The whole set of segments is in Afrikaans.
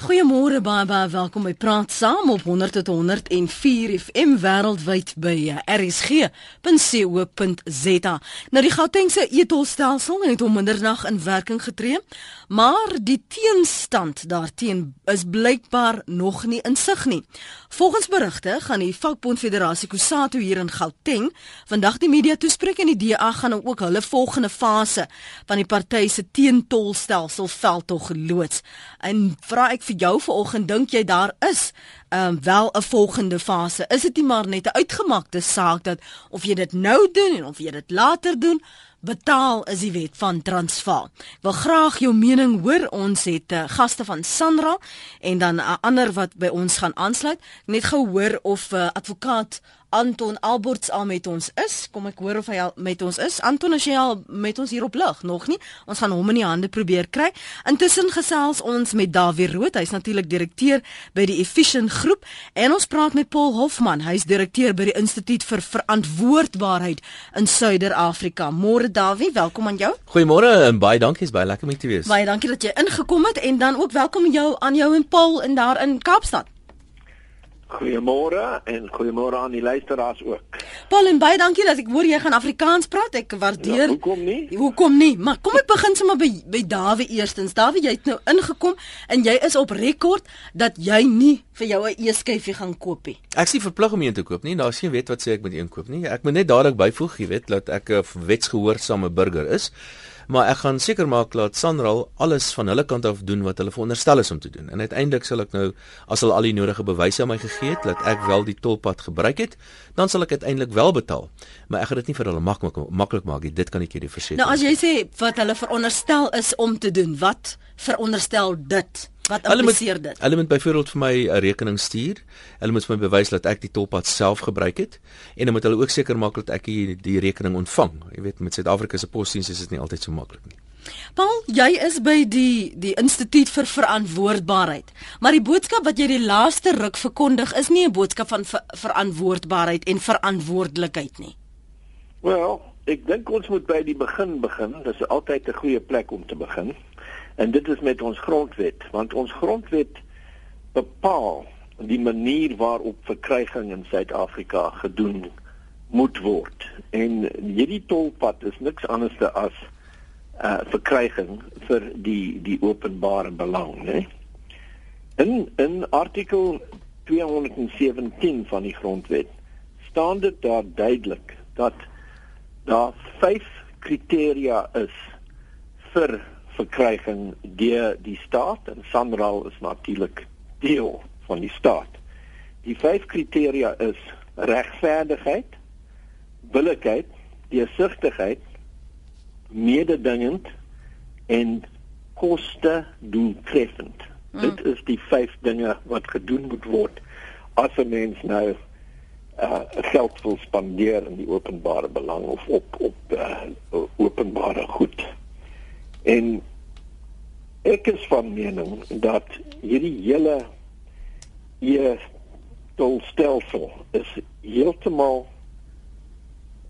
Goeiemôre baie baie welkom by Praat Saam op 100.104 FM wêreldwyd by rsg.co.za. Nou die Gautengse etolstelsel het om middernag in werking getree, maar die teenstand daarteen is blykbaar nog nie insig nie. Volgens berigte gaan die Vakbond Federasie Kusatu hier in Gauteng vandag die media toespreek en die DA gaan nou ook hulle volgende fase van die party se teentolstelsel veldtog geloods. En vra ek vir jou vanoggend dink jy daar is um, wel 'n volgende fase? Is dit nie maar net 'n uitgemaakte saak dat of jy dit nou doen en of jy dit later doen? Betaal is die wet van Transvaal. Ek wil graag jou mening hoor. Ons het uh, gaste van Sanra en dan 'n uh, ander wat by ons gaan aansluit. Net gehoor of uh, advokaat Anton Alberts al met ons is. Kom ek hoor of hy al met ons is. Anton, as jy al met ons hier op lig, nog nie. Ons gaan hom in die hande probeer kry. Intussen gesels ons met Dawie Rood. Hy's natuurlik direkteur by die Efficient Groep en ons praat met Paul Hofman. Hy's direkteur by die Instituut vir Verantwoordbaarheid in Suider-Afrika. Môre Dawie, welkom aan jou. Goeiemôre en baie dankie, is baie lekker om te wees. Baie dankie dat jy ingekom het en dan ook welkom jou aan jou en Paul in daar in Kaapstad. Goeiemôre en goeiemôre aan die luisteraars ook. Paul en baie dankie dat ek hoor jy gaan Afrikaans praat. Ek waardeer. Ja, hoekom nie? Hoekom nie? Maar kom ek begin sommer by by Dawie eerstens. Dawie, jy het nou ingekom en jy is op rekord dat jy nie vir jou 'n eeskyfie gaan koop nie. Ek sien verplig om een te koop nie. Daar's geen wet wat sê ek moet een koop nie. Ek moet net dadelik byvoeg, jy weet, dat ek 'n wetsgehoorsame burger is maar ek gaan seker maak dat Sanral alles van hulle kant af doen wat hulle veronderstel is om te doen. En uiteindelik sal ek nou as hulle al die nodige bewyse aan my gegee het dat ek wel die tolpad gebruik het, dan sal ek uiteindelik wel betaal. Maar ek gaan dit nie vir hulle maklik maklik maak nie. Dit kan ek julle verseker. Nou as jy sê wat hulle veronderstel is om te doen, wat veronderstel dit? Wat impliseer dit? Hulle moet byvoorbeeld vir my 'n rekening stuur. Hulle moet vir my bewys dat ek die tolpad self gebruik het en dan moet hulle ook seker maak dat ek die, die rekening ontvang. Jy weet met Suid-Afrika se posdiens is dit nie altyd so maklik nie. Paul, jy is by die die Instituut vir Verantwoordbaarheid. Maar die boodskap wat jy die laaste ruk verkondig is nie 'n boodskap van ver verantwoordbaarheid en verantwoordelikheid nie. Wel, ek dink ons moet by die begin begin. Dit is altyd 'n goeie plek om te begin. En dit is met ons grondwet, want ons grondwet bepaal die manier waarop verkryging in Suid-Afrika gedoen moet word. En hierdie tolpad is niks anders as uh, verkryging vir die die openbare belang, né? In in artikel 217 van die grondwet staan dit daar duidelik dat daar vyf kriteria is vir verkryging deur die staat en Sanral is natuurlik deel van die staat. Die vyf kriteria is regverdigheid, billikheid, deursigtigheid, mededingend en koste doeltreffend. Hmm. Dit is die vyf dinge wat gedoen moet word as 'n mens nou uh geld wil spandeer in die openbare belang of op op uh, openbare goed. En ek is van mening dat hierdie hele e tolstelsel is heeltemal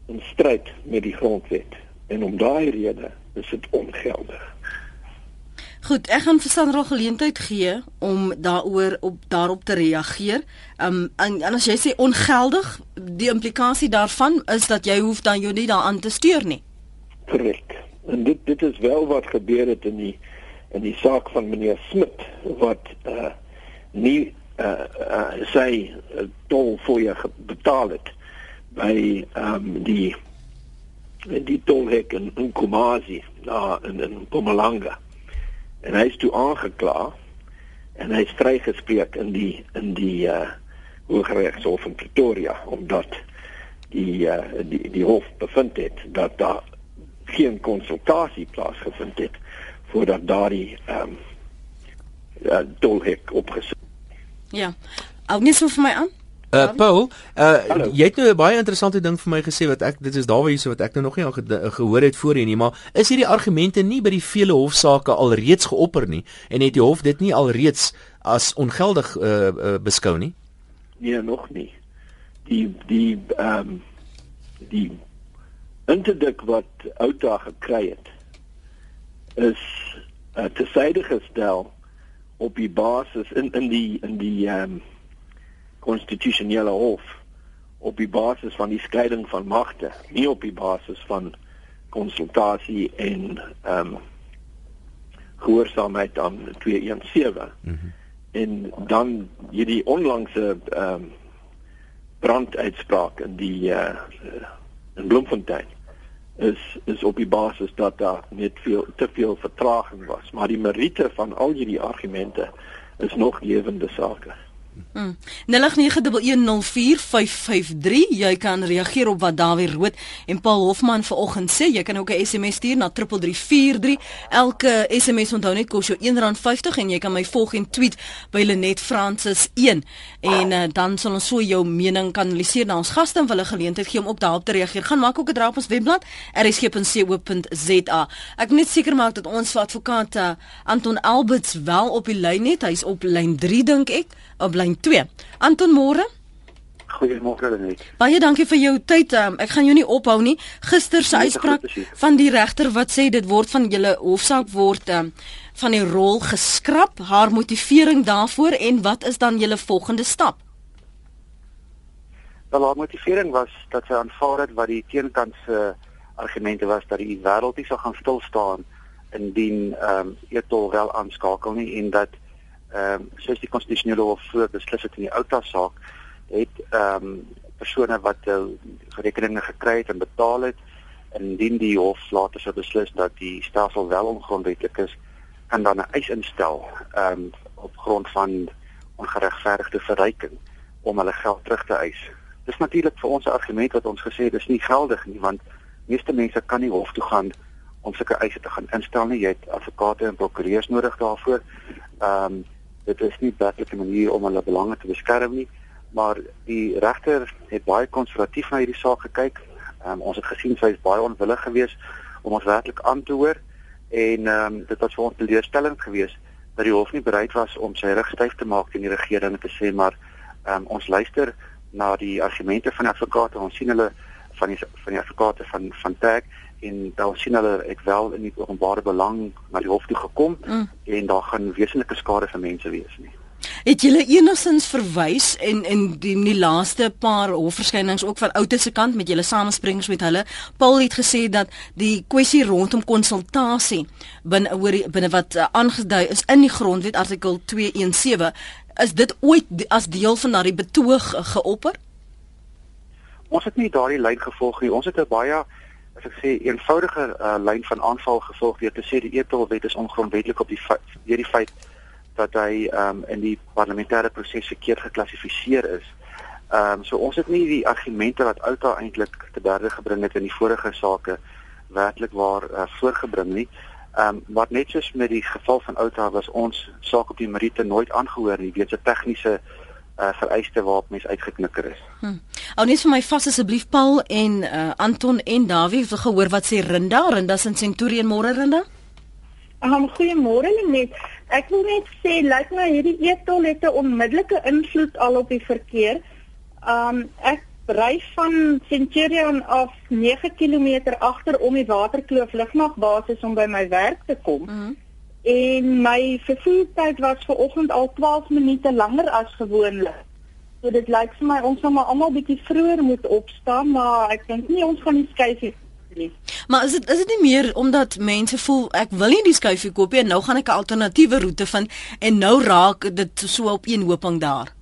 in stryd met die grondwet en om daai rede is dit ongeldig. Goed, ek gaan vir Sandra geleentheid gee om daaroor op daarop te reageer. Um en, en as jy sê ongeldig, die implikasie daarvan is dat jy hoef dan jou nie daaraan te steur nie. Korrek. En dit dit is wel wat gebeur het in die in die saak van meneer Smit wat uh nie uh, uh sy uh, tol fooie betaal het by um die die tolhek in Nkomazi daar in in Mpumalanga. En hy is toe aangekla en hy is vrygespreek in die in die uh Hooggeregshof in Pretoria omdat die uh die die hof bevind het dat daar geen konsultasie plaasgevind het voordat daardie ehm um, uh, tolhek opgesit. Ja. Ou net so vir my aan. Uh Paul, uh jy het nou 'n baie interessante ding vir my gesê wat ek dit is daar waar hierso wat ek nou nog nie al ge gehoor het voorheen nie, maar is hierdie argumente nie by die vele hofsaake al reeds geopper nie en het die hof dit nie al reeds as ongeldig uh, uh beskou nie? Nee, nog nie. Die die ehm um, die interdik wat Outa gekry het is uh, te syde gestel op die basis in in die in die ehm um, konstitusionele hof op die basis van die skeiding van magte, nie op die basis van konsultasie en ehm um, gehoorsaamheid aan 217. Mm -hmm. En dan hierdie onlangse ehm um, branduitspraak in die uh in Bloemfontein is is op die basis dat daar net veel te veel vertraging was, maar die meriete van al hierdie argumente is nog lewende sake. Hmm. 0891104553 jy kan reageer op wat Dawie Rood en Paul Hofman vanoggend sê. Jy kan ook 'n SMS stuur na 3343 elke SMS onthou net kos jou R1.50 en jy kan my volg en tweet by Lenet Francis 1 en uh, dan sal ons so jou mening kanaliseer na ons gaste en hulle geleentheid gee om ook daarop te reageer. Gaan maak ook 'n draai op ons webblad rsg.co.za ek moet net seker maak dat ons advokaat uh, Anton Alberts wel op die lyn het. Hy's op lyn 3 dink ek. Op lyn 2. Anton Moore. Goeiemôre net. Baie dankie vir jou tyd. Um, ek gaan jou nie ophou nie. Gister se uitspraak van die regter wat sê dit word van julle hofsaak word um, van die rol geskraap. Haar motivering daarvoor en wat is dan julle volgende stap? Wel haar motivering was dat sy aanvaar het wat die teenkant se argumente was dat die wêreld nie sou gaan stil staan indien ehm um, Etol wel aanskakel nie en dat ehm um, soos die konstitusionele hof voor beslis het in die Outa saak het ehm um, persone wat uh, rekeninge gekry het en betaal het indien die hof later sou beslis dat die stelsel wel ongrondwettig is kan dan 'n eis instel ehm um, op grond van ongeregverdigde verryking om hulle geld terug te eis. Dis natuurlik vir ons 'n argument wat ons gesê dis nie geldig nie want meeste mense kan nie hof toe gaan om sulke eise te gaan instel nie. Jy het advokate en prokureurs nodig daarvoor. Ehm um, dit is nie werklik 'n manier om hulle belange te beskerm nie, maar die regter het baie konservatief na hierdie saak gekyk. Um, ons het gesien sy is baie onwillig geweest om ons werklik aan te hoor en um, dit was vir ons teleurstellend geweest dat die hof nie bereid was om sy rug styf te maak teen die regering en te sê maar um, ons luister na die argumente van die advokate, ons sien hulle van die van die advokate van van Tag en daar sien hulle ek wel in die openbare belang na die hof toe gekom mm. en daar gaan wesenlike skade vir mense wees nie. Het julle enigins verwys en in die, die laaste paar hofverskynings ook van Oute se kant met julle samesprekings met hulle Paul het gesê dat die kwessie rondom konsultasie binne oor binne wat uh, aangedui is in die grondwet artikel 217 is dit ooit as deel van daardie betoog uh, geopper? Ons het nie daardie lyn gevolg nie. Ons het 'n baie as ek sê eenvoudige uh, lyn van aanval gevolg deur te sê die etolwet is ongrondwettig op die deur die feit dat hy um, in die parlementêre proses verkeerd geklassifiseer is. Ehm um, so ons het nie die argumente wat Outa eintlik te berde gebring het in die vorige sake werklik waar uh, voorgebring nie. Ehm um, wat net soos met die geval van Outa was ons saak op die Marite nooit aangehoor nie weens 'n tegniese uh, vereiste waarop mens uitgeknikker is. Hm. Ou net vir my vas asseblief Paul en uh, Anton en Dawie wil gehoor wat sê Rinda, Rinda se Centurion môre Rinda. Um, goeiemôre net. Ek wil net sê lyk my hierdie etol het 'n onmiddellike invloed al op die verkeer. Um ek ry van Centurion af 9 km agter om die Waterkloof lugmagbasis om by my werk te kom. Mm -hmm en my vervoertyd was ver oggend al 12 minute langer as gewoonlik. So dit lyk vir my ons gaan maar almal bietjie vroeër moet opstaan, maar ek dink nie ons gaan die skuifie nie. Maar is dit is dit nie meer omdat mense voel ek wil nie die skuifie koop nie, nou gaan ek 'n alternatiewe roete vind en nou raak dit so op een hoping daar.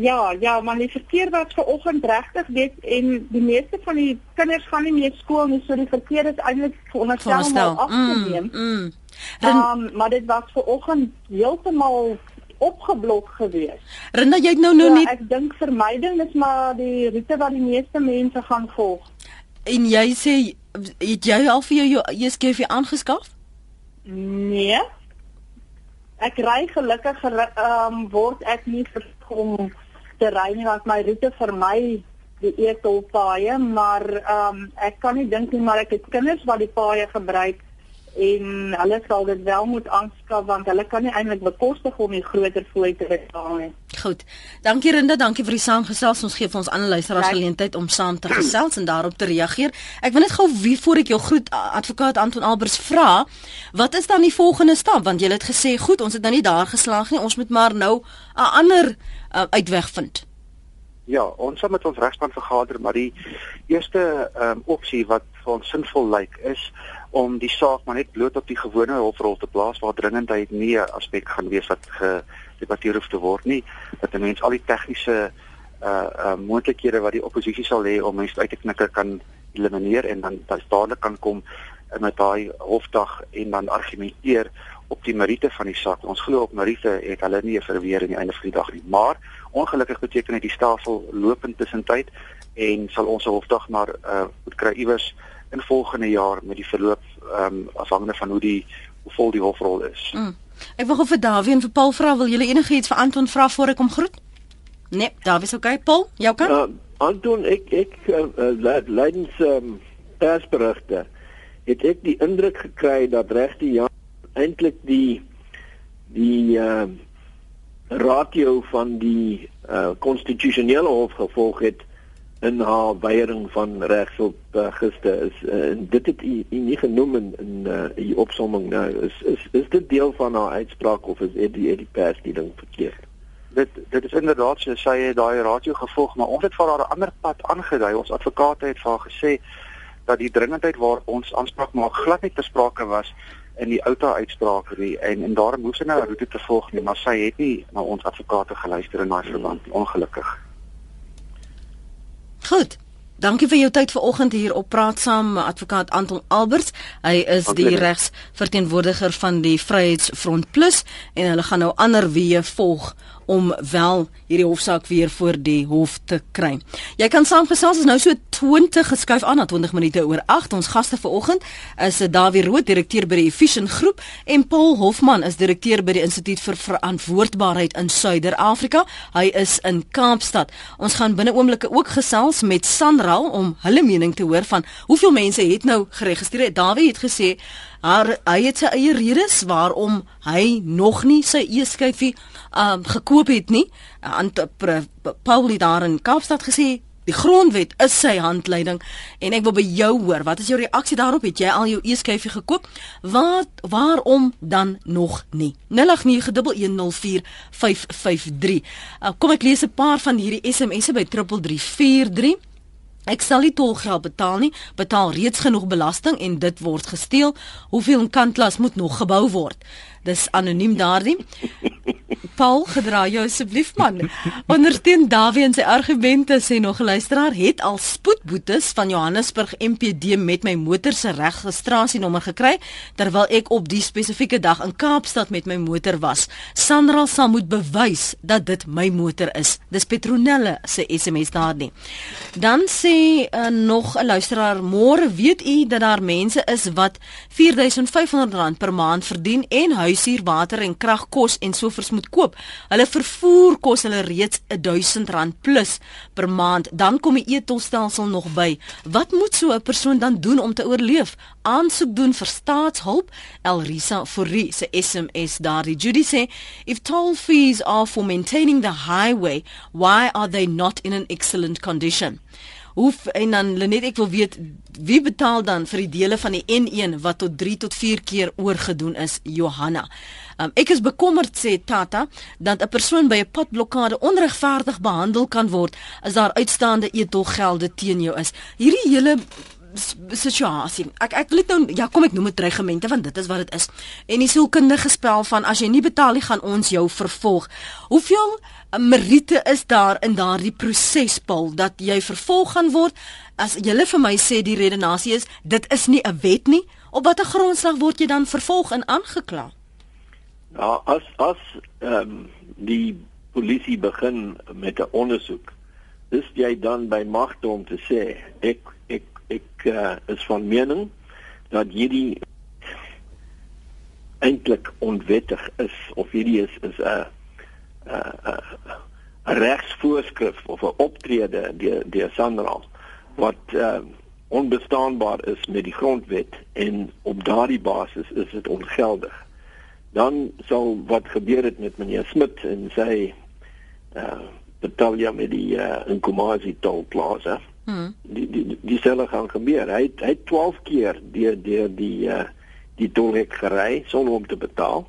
Ja, ja, maar die verkeer was ver oggend regtig weet en die meeste van die kinders gaan nie meer skool nie, so die verkeer is eintlik veronderstel om af te neem. Mm, mm. Um, maar dit was ver oggend heeltemal opgeblok geweest. Rinda, jy het nou nou ja, net Ek dink vermyding is maar die roete wat die meeste mense gaan volg. En jy sê het jy al vir jou ESKV aangeskaf? Nee. Ek ry gelukkig ehm um, word ek nie verkom te ry nie want my roete vir my die etolpaaie, maar ehm um, ek kan nie dink nie maar ek het kinders wat die paaie gebruik en hulle sal dit wel moet aanskaf want hulle kan nie eintlik bekostig om die groter fooi te betaal nie. Goed. Dankie Rinda, dankie vir die saamgesels. Ons gee vir ons ander luisteraars geleentheid om saam te gesels en daarop te reageer. Ek wil net gou wie voor ek jou groet advokaat Anton Albers vra, wat is dan die volgende stap? Want jy het gesê, goed, ons het nou nie daar geslaag nie. Ons moet maar nou 'n ander uh, uitweg vind. Ja, ons sal met ons regspan vergader, maar die eerste um, opsie wat vir ons sinvol lyk is om die saak maar net bloot op die gewone hofrol te plaas waar dringendheid nie 'n aspek gaan wees wat gedebatteer hoef te word nie dat 'n mens al die tegniese uh uh moontlikhede wat die oppositie sal hê om mense uit te knikker kan elimineer en dan dadelik kan kom met daai hofdag en dan argumenteer op die meriete van die saak. Ons glo op meriete het hulle nie verweer in die einde van die dag nie. Maar ongelukkig beteken dit die stelsel lopend tussentyd en sal ons hofdag maar uh moet kry iewers in volgende jaar met die verloop ehm um, afhangende van hoe die hoe vol die hofrol is. Mm. Ek wil gou vir Dawie en vir Paul vra, wil julle enigiets vir Anton vra voor ek hom groet? Nee, Dawie is okay. Paul, jou kan? Uh, Anton, ek ek uh, uh, leidens ehm um, persberigte het ek die indruk gekry dat regte ja eintlik die die ehm uh, ratio van die konstitusionele uh, hof gevolg het in haar weiering van regshulp uh, gister is uh, en dit het u, u nie genoem in in uh, u opsomming nou is is is dit deel van haar uitspraak of is dit die die pers die ding verkeerd? Dit dit is inderdaad so sy het daai ratio gevolg maar ons het vir haar 'n ander pad aangedui. Ons advokate het vir haar gesê dat die dringendheid waar ons aanspraak maak glad nie ter sprake was in die outa uitspraak nie en en daarom moes sy nou 'n roete te volg nie maar sy het nie na ons advokate geluister in daai verband ongelukkig Goed. Dankie vir jou tyd vanoggend hier op Praat Saam advokaat Anton Alberts. Hy is die regsverteenwoordiger van die Vryheidsfront Plus en hulle gaan nou ander weë volg om wel hierdie hofsaak weer voor die hof te kry. Jy kan saamgesels is nou so 20 geskuif aan na 20 minute oor 8. Ons gaste vanoggend is Dawie Rood, direkteur by die Efficient Groep en Paul Hofman is direkteur by die Instituut vir Verantwoordbaarheid in Suider-Afrika. Hy is in Kaapstad. Ons gaan binne oomblikke ook gesels met Sanral om hulle mening te hoor van hoeveel mense het nou geregistreer. Dawie het gesê haar hy het sy eie redes waarom hy nog nie sy e-skyfie um gekoop het nie. Aan Paul het daar in Kaapstad gesê die grondwet is sy handleiding en ek wil by jou hoor. Wat is jou reaksie daarop? Het jy al jou e-skyfie gekoop? Wat waarom dan nog nie? 0891104553 uh, kom ek lees 'n paar van hierdie SMS'e by 3343 Ek sal nie tolgeld betaal nie, betaal reeds genoeg belasting en dit word gesteel. Hoeveel kantlas moet nog gebou word? Dis anoniem daardie. Paul, gedra jou asseblief man. Ondersteun Dawie en sy argumente sê nog 'n luisteraar het al spoedboetes van Johannesburg MPD met my motor se registrasienommer gekry terwyl ek op die spesifieke dag in Kaapstad met my motor was. Sandra sal moet bewys dat dit my motor is. Dis Petronelle se SMS daardie. Dan sê uh, nog 'n luisteraar, môre weet u dat daar mense is wat R4500 per maand verdien en huisuur, water en krag kos en sovoorts moet koop. Hulle vervoer kos hulle reeds R1000 plus per maand. Dan kom die etolstelsel nog by. Wat moet so 'n persoon dan doen om te oorleef? Aansoek doen vir staatshulp. Elrisa Forrie se SMS daardie. Judy sê, if toll fees are for maintaining the highway, why are they not in an excellent condition? Hoe en dan Lenet ek wil weet wie betaal dan vir die dele van die N1 wat tot 3 tot 4 keer oorgedoen is Johanna. Um, ek is bekommerd sê Tata dat 'n persoon by 'n padblokkade onregverdig behandel kan word as daar uitstaande etolgelde teen jou is. Hierdie hele situasie. Ek ek wil dit nou ja, kom ek noem dit dreigemente want dit is wat dit is. En die sielkundige spel van as jy nie betaal nie gaan ons jou vervolg. Hoeveel eh, meriete is daar in daardie proses Paul dat jy vervolg gaan word? As jy vir my sê die redenasie is dit is nie 'n wet nie, op watter grondslag word jy dan vervolg en aangekla? Ja, as as ehm um, die polisie begin met 'n ondersoek, is jy dan by magte om te sê ek ek uh, is van mening dat hierdie eintlik onwettig is of hierdie is is 'n 'n 'n regsvoorskrif of 'n optrede deur deur Sandra wat uh, onbestaanbaar is met die grondwet en op daardie basis is dit ongeldig. Dan sal wat gebeur het met meneer Smit en sy uh betalja met die uh Nkomazi toll plaza. Hmm. Die die die selle gaan gebeur. Hy hy 12 keer deur deur die uh die tolhek gery sonder om te betaal.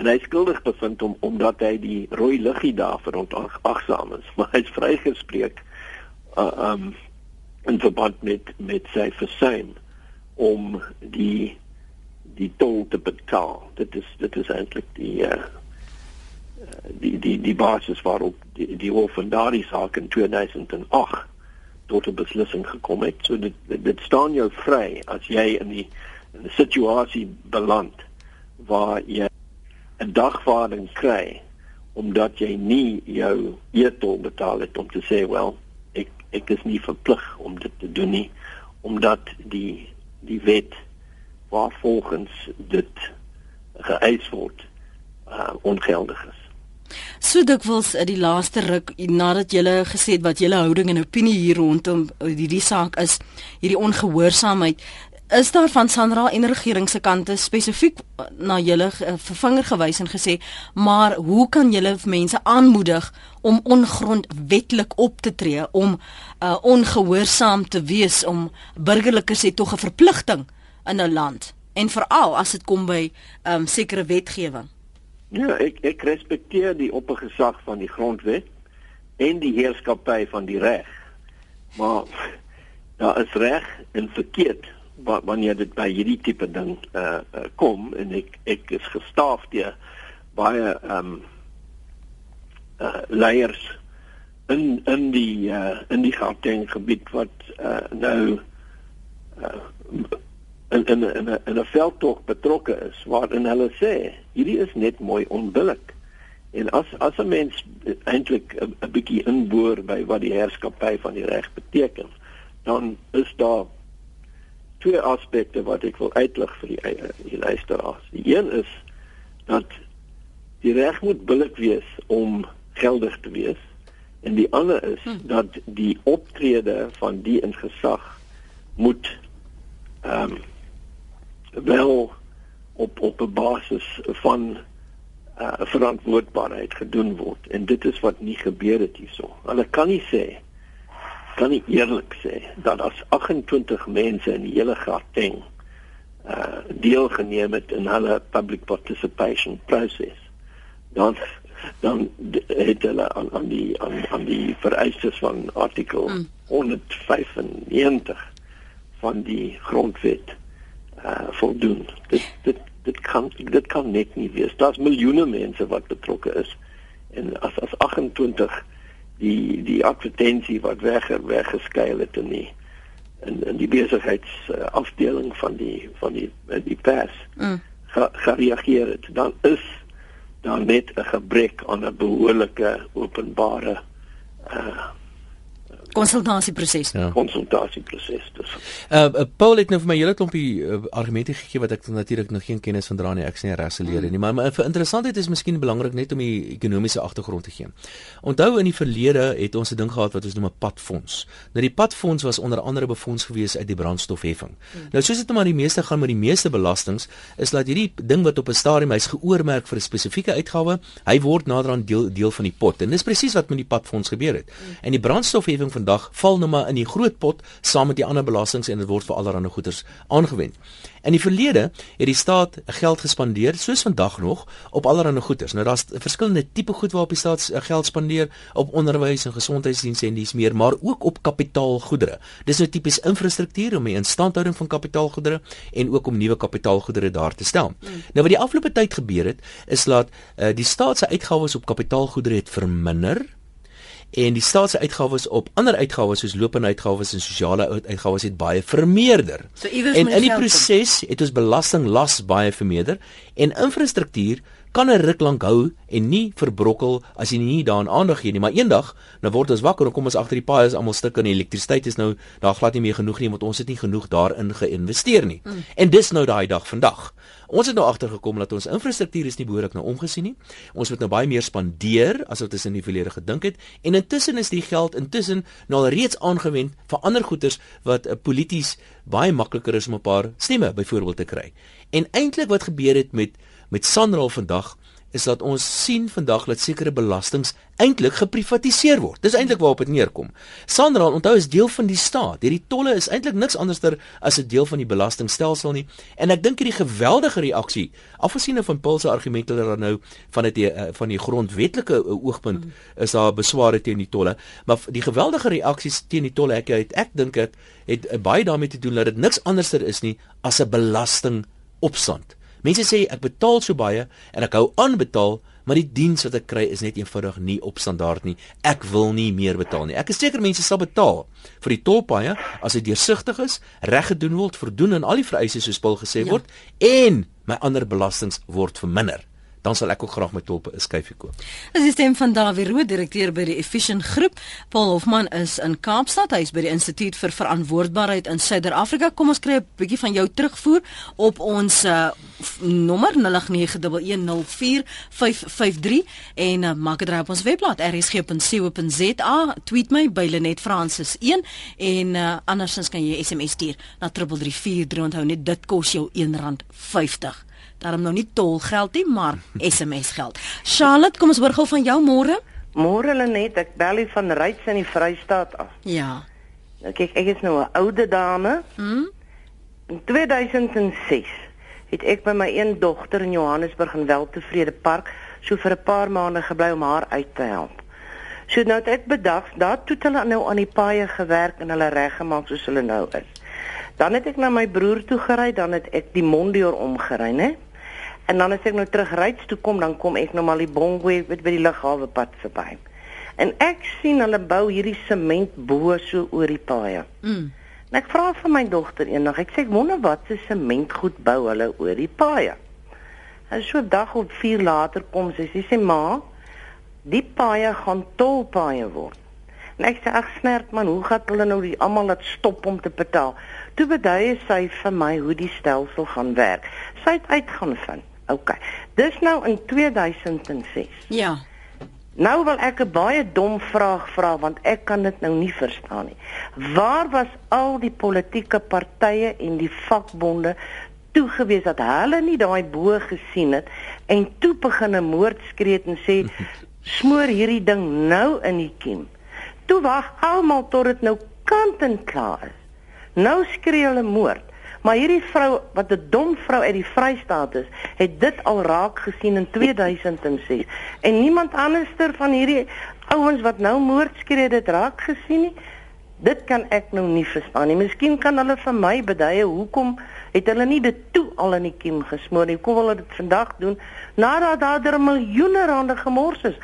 En hy skuldig bevind om omdat hy die rooi liggie daar vir onagsaam is, maar hy's vrygespreek uh um in verband met met sy versuim om die die tol te betaal. Dit is dit is eintlik die uh, die die die basis waarop die die hof van daardie saak in 2008 tot 'n beslissing gekom het. So dit dit staan jou vry as jy in die in 'n situasie beland waar jy 'n dagvaarding kry omdat jy nie jou e-tol betaal het om te sê wel ek is nie verplig om dit te doen nie omdat die die wet waarvolgens dit geëis word uh, ongeldig is. So dikwels in die laaste ruk nadat jy gesê het wat julle houding en opinie hier rondom hierdie saak is, hierdie ongehoorsaamheid, is daar van Sanra en regering se kante spesifiek na julle vervinger gewys en gesê maar hoe kan julle mense aanmoedig om ongrondwetlik op te tree om uh, ongehoorsaam te wees om burgerlikes het tog 'n verpligting in 'n land? En veral as dit kom by um, sekere wetgewing Ja ek ek respekteer die oppergesag van die grondwet en die heerskappy van die reg maar daar is reg en verkeerd wanneer dit by hierdie tipe ding uh, uh kom en ek ek is gestaaf deur baie ehm um, uh leiers in in die uh in die Gauteng gebied wat uh nou uh in in in 'n in 'n veldtog betrokke is waarin hulle sê hierdie is net mooi onbillik en as as 'n mens eintlik 'n bietjie inboor by wat die heerskappy van die reg beteken dan is daar twee aspekte wat ek wil uitlig vir die, die luisteraars. Die een is dat die reg moet billik wees om geldig te wees en die ander is hm. dat die optrede van die in gesag moet ehm um, wel op op 'n basis van uh, verantwoordbaarheid gedoen word en dit is wat nie gebeur het hierso. Hulle kan nie sê kan nie eerlik sê dat as 28 mense in die hele Gauteng uh deelgeneem het in hulle public participation proses dan dan het hulle aan aan die aan, aan die vereistes van artikel mm. 195 van die grondwet uh voldoen. Dit dit dit kan dit kan net nie wees. Daar's miljoene mense wat betrokke is en as as 28 die die advertensie wat weg weggeskuil het in die in in die besigheidsafdeling van die van die die pers mm. gereageer het. Dan is daar net 'n gebrek aan 'n behoorlike openbare uh konsultasieproses. Ja. Konsultasieproses. Dus. Uh, uh Paul het nou vir my hele klompie uh, argumente gegee wat ek natuurlik nog geen kennis van dra nie. Ek sien raseleer mm. nie, maar, maar vir interessantheid is miskien belangrik net om die ekonomiese agtergrond te gee. Onthou in die verlede het ons 'n ding gehad wat ons noem 'n padfonds. Nou die padfonds was onder andere befonds gewees uit die brandstofheffing. Mm. Nou soos dit nou maar die meeste gaan met die meeste belastings is dat hierdie ding wat op 'n stadium hy's geoormerk vir 'n spesifieke uitgawe, hy word naderhand deel deel van die pot. En dis presies wat met die padfonds gebeur het. Mm. En die brandstofheffing vandag val nou maar in die groot pot saam met die ander belastings en dit word vir allerlei goederes aangewend. In die verlede het die staat geld gespandeer soos vandag nog op allerlei goederes. Nou daar's verskillende tipe goed waarop die staat eh, geld spandeer op onderwys en gesondheidsdienste en dis meer, maar ook op kapitaalgoedere. Dis nou tipies infrastruktuur om die instandhouding van kapitaalgoedere en ook om nuwe kapitaalgoedere daar te stel. Mm. Nou wat die afgelope tyd gebeur het is dat uh, die staat se uitgawes op kapitaalgoedere het verminder en die staat se uitgawes op ander uitgawes soos lopende uitgawes en sosiale uitgawes het baie vermeerder. So en in die proses het ons belastinglas baie vermeerder en infrastruktuur kan 'n ruk lank hou en nie verbrokkel as jy nie daaraan aandag gee nie, maar eendag nou word ons wakker en kom ons agter die paai is almal stuk en die elektrisiteit is nou daar glad nie meer genoeg nie want ons het nie genoeg daarin geïnvesteer nie. Mm. En dis nou daai dag vandag. Ons het nou agtergekom dat ons infrastruktuur is nie behoorlik nou omgesien nie. Ons moet nou baie meer spandeer as wat ons in die verlede gedink het en intussen is die geld intussen nou al reeds aangewend vir ander goederes wat uh, polities baie makliker is om 'n paar stemme byvoorbeeld te kry. En eintlik wat gebeur het met met Sanral vandag is dat ons sien vandag dat sekere belastings eintlik geprivatiseer word. Dis eintlik waarop dit neerkom. Sanral onthou is deel van die staat. Hierdie tolle is eintlik niks anderster as 'n deel van die belastingstelsel nie. En ek dink hierdie geweldige reaksie, afgesien van Paul se argumente dat nou van dit eh, van die grondwetlike eh, oogpunt is daar besware teen die tolle, maar die geweldige reaksies teen die tolle ek ek, ek dink dit het, het baie daarmee te doen dat dit niks anderster is nie as 'n belasting opstand. Mense sê ek betaal so baie en ek hou aan betaal, maar die diens wat ek kry is net eenvoudig nie op standaard nie. Ek wil nie meer betaal nie. Ek is seker mense sal betaal vir die tolpaaie as dit deursigtig is, reg gedoen word, voldoen aan al die vereistes soos Paul gesê ja. word en my ander belastings word verminder dan sal ek ook graag my tulpe 'n skyfie koop. Dis die stem van Dawie Rood, direkteur by die Efficient Groep. Paul Hofman is in Kaapstad, hy is by die Instituut vir Verantwoordbaarheid in Suider-Afrika. Kom ons kry 'n bietjie van jou terugvoer op ons uh, nommer 0891104553 en uh, maak dit reg op ons webblad rsg.co.za. Tweet my by Lenet Francis 1 en uh, andersins kan jy SMS stuur na 3343. Onthou net dit kos jou R1.50 daarom nou nie tolgeld nie, maar SMS geld. Charlotte, kom ons hoor gou van jou môre. Môre Lenet, ek bel hier van Ryds in die Vrystaat af. Ja. Nou kyk, ek is nou 'n oude dame. Hm. In 2006 het ek by my een dogter in Johannesburg in Weltevrede Park so vir 'n paar maande gebly om haar uit te help. So nou het ek bedag, daar toe hulle nou aan die paaie gewerk en hulle reggemaak soos hulle nou is. Dan het ek na my broer toe gery, dan het ek die Mondior omgery, né? En dan as ek nou terug ryds toe kom, dan kom ek nou maar die Bongo by die lughawe pad verby. En ek sien hulle bou hierdie sement bo so oor die paaie. Mm. En ek vra vir my dogter eendag, ek sê ek wonder wat se sement goed bou hulle oor die paaie. En so 'n dag of 4 later kom sy, sy sê ma, die paaie gaan tolpaaie word. En ek sê ag snert man, hoe gaan hulle nou die almal laat stop om te betaal? Toe beduie sy vir my hoe die stelsel gaan werk. Sy het uitgaan vind. OK. Dis nou in 2006. Ja. Nou wil ek 'n baie dom vraag vra want ek kan dit nou nie verstaan nie. Waar was al die politieke partye en die vakbonde toe gewees dat hulle nie daai bo gesien het en toe begin 'n moordskree en sê smoor hierdie ding nou in die kiem. Toe wag almal tot dit nou kant en klaar is. Nou skree hulle moord. Maar hierdie vrou wat 'n dom vrou uit die Vrystaat is, het dit al raak gesien in 2006. En niemand anderster van hierdie ouens wat nou moord skree dit raak gesien nie. Dit kan ek nou nie verstaan nie. Miskien kan hulle vir my beduie hoekom het hulle nie dit toe al in die kiem gesmoor nie. Kom hulle dit vandag doen nadat daar miljoene rande gemors is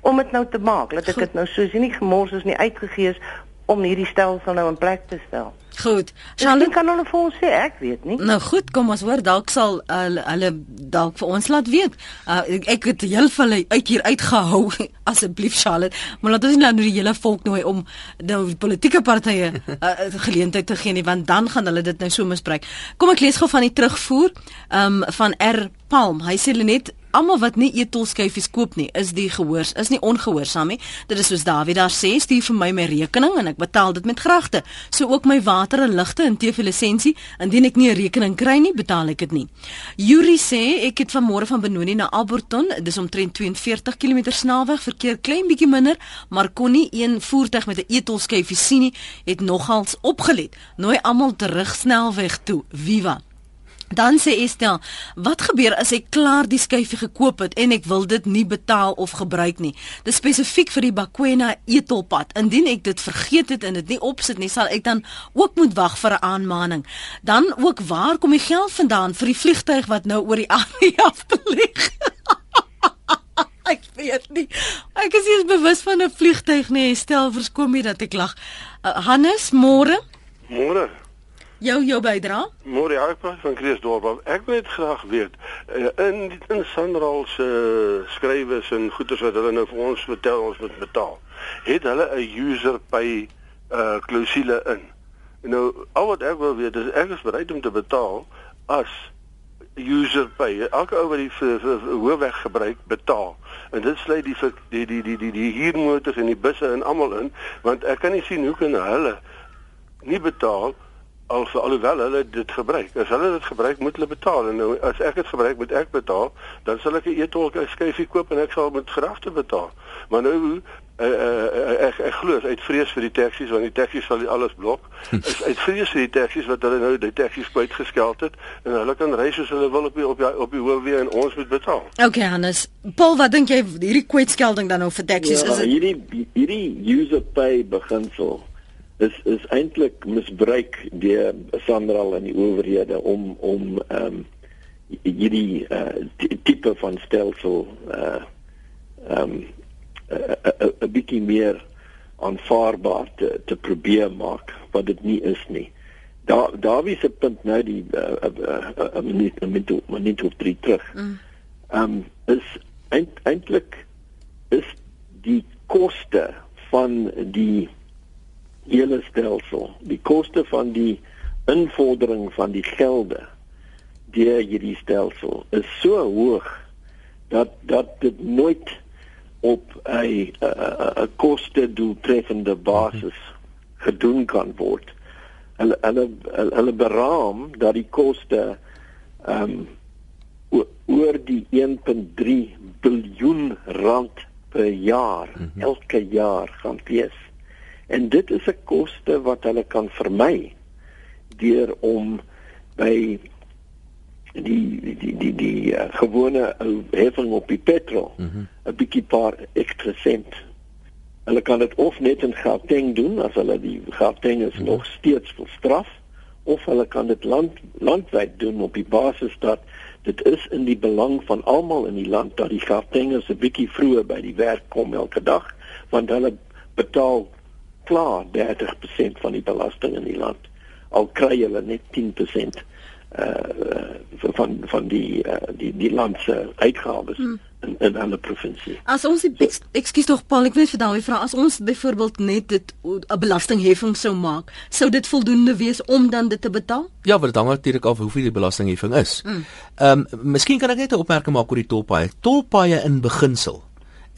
om dit nou te maak. Laat ek dit nou so sien nie gemors is nie uitgegee is om hierdie stelsel nou in plek te stel. Goed. Charlotte kan hulle vir ons sê, ek weet nie. Nou goed, kom ons hoor dalk sal uh, hulle dalk vir ons laat weet. Uh, ek, het heel hulle uit hier uitgehou asseblief Charlotte, maar laat ons nie nou die hele volk nooi om nou die politieke partye uh, geleentheid te gee nie, want dan gaan hulle dit nou so misbruik. Kom ek lees gou van die terugvoer um, van R Palm. Hy sê net almal wat nie etolskyfies koop nie, is die gehoors, is nie ongehoorsaam nie. Dit is soos Dawie daar sê, stuur vir my my rekening en ek betaal dit met gragte. So ook my water en ligte en TV-lisensie, indien ek nie 'n rekening kry nie, betaal ek dit nie. Yuri sê ek het vanmôre van Benoni na Alberton, dis omtrent 42 km snelweg, verkeer klein bietjie minder, maar kon nie een voertuig met 'n etolskyfie sien nie, het nogals opgelet. Nooi almal terug snelweg toe. Viva Dan sê Estel, wat gebeur as ek klaar die skyfie gekoop het en ek wil dit nie betaal of gebruik nie? Dis spesifiek vir die Bakwena etolpad. Indien ek dit vergeet het en dit nie opsit nie, sal ek dan ook moet wag vir 'n aanmaning. Dan ook waar kom die geld vandaan vir die vliegtyg wat nou oor die aarde afvlieg? ek weet nie. Ek is nie bewus van 'n vliegtyg nie. Estel, verskoon my dat ek lag. Uh, Hannes, môre? Môre. Jou jou bydra? Môre ek praat van Kreeusdorp. Ek wil net graag weet uh, in in Sanral se uh, skrywes en goeders wat hulle nou vir ons vertel ons moet betaal. Het hulle 'n user pay uh klousule in? Nou al wat ek wil weet is ek is bereid om te betaal as user pay. Elke ou wat die hoofweg gebruik betaal. En dit sluit die die die die die, die huurmotors en die busse en almal in want ek kan nie sien hoe kan hulle nie betaal al alhoewel hulle dit gebruik. As hulle dit gebruik, moet hulle betaal. En nou as ek dit gebruik, moet ek betaal, dan sal ek 'n e-tol skyfie koop en ek sal met gragte betaal. Maar nou uh, uh, ek ek glo uit vrees vir die taksies want die taksies sal alles blok. Is uit vrees vir die taksies wat hulle nou die taksies kwytgeskeld het en hulle kan ry soos hulle wil op die, op die, op die hoofweë en ons moet betaal. Okay, Hannes. Paul, wat dink jy hierdie kwytskelding dan nou vir taksies ja, is dit? Hierdie hierdie user pay beginsel is is eintlik misbruik deur Sandral en die owerhede om om ehm um, hierdie uh, tipe van stelsel uh ehm um, 'n bietjie meer aanvaarbaar te te probeer maak wat dit nie is nie. Daar daar wie se punt nou die 'n uh, minuut 'n minuut 'n minuut of drie terug. Ehm um, is eintlik is die koste van die hele stelsel. Die koste van die invordering van die gelde deur hierdie stelsel is so hoog dat dat dit nooit op 'n 'n koste doeltreffende basis gedoen kan word. Hulle hulle hulle beraam dat die koste ehm um, oor die 1.3 biljoen rand per jaar -hmm. elke jaar gaan wees. En dit is 'n koste wat hulle kan vermy deur om by die die die die, die uh, gewone ou heffing op die petrol 'n mm -hmm. bietjie paar ekstra sent. Hulle kan dit of net in Gauteng doen as hulle die Gauteng is mm -hmm. nog steeds vir straf of hulle kan dit land landwyd doen op die basis dat dit is in die belang van almal in die land dat die Gautengers 'n bietjie vroeër by die werk kom elke dag want hulle betaal klaar 30% van die belasting in die land al kry hulle net 10% uh van van die uh, die die land se uitgawes hmm. in in ander provinsie. As ons ek, ekskuus tog Paul, ek weet vir daai vraag, as ons byvoorbeeld net dit 'n belastingheffing sou maak, sou dit voldoende wees om dan dit te betaal? Ja, want dit hang natuurlik af hoeveel die belastingheffing is. Hmm. Ehm um, miskien kan ek net 'n opmerking maak oor die tolpaaie. Tolpaaie in beginsel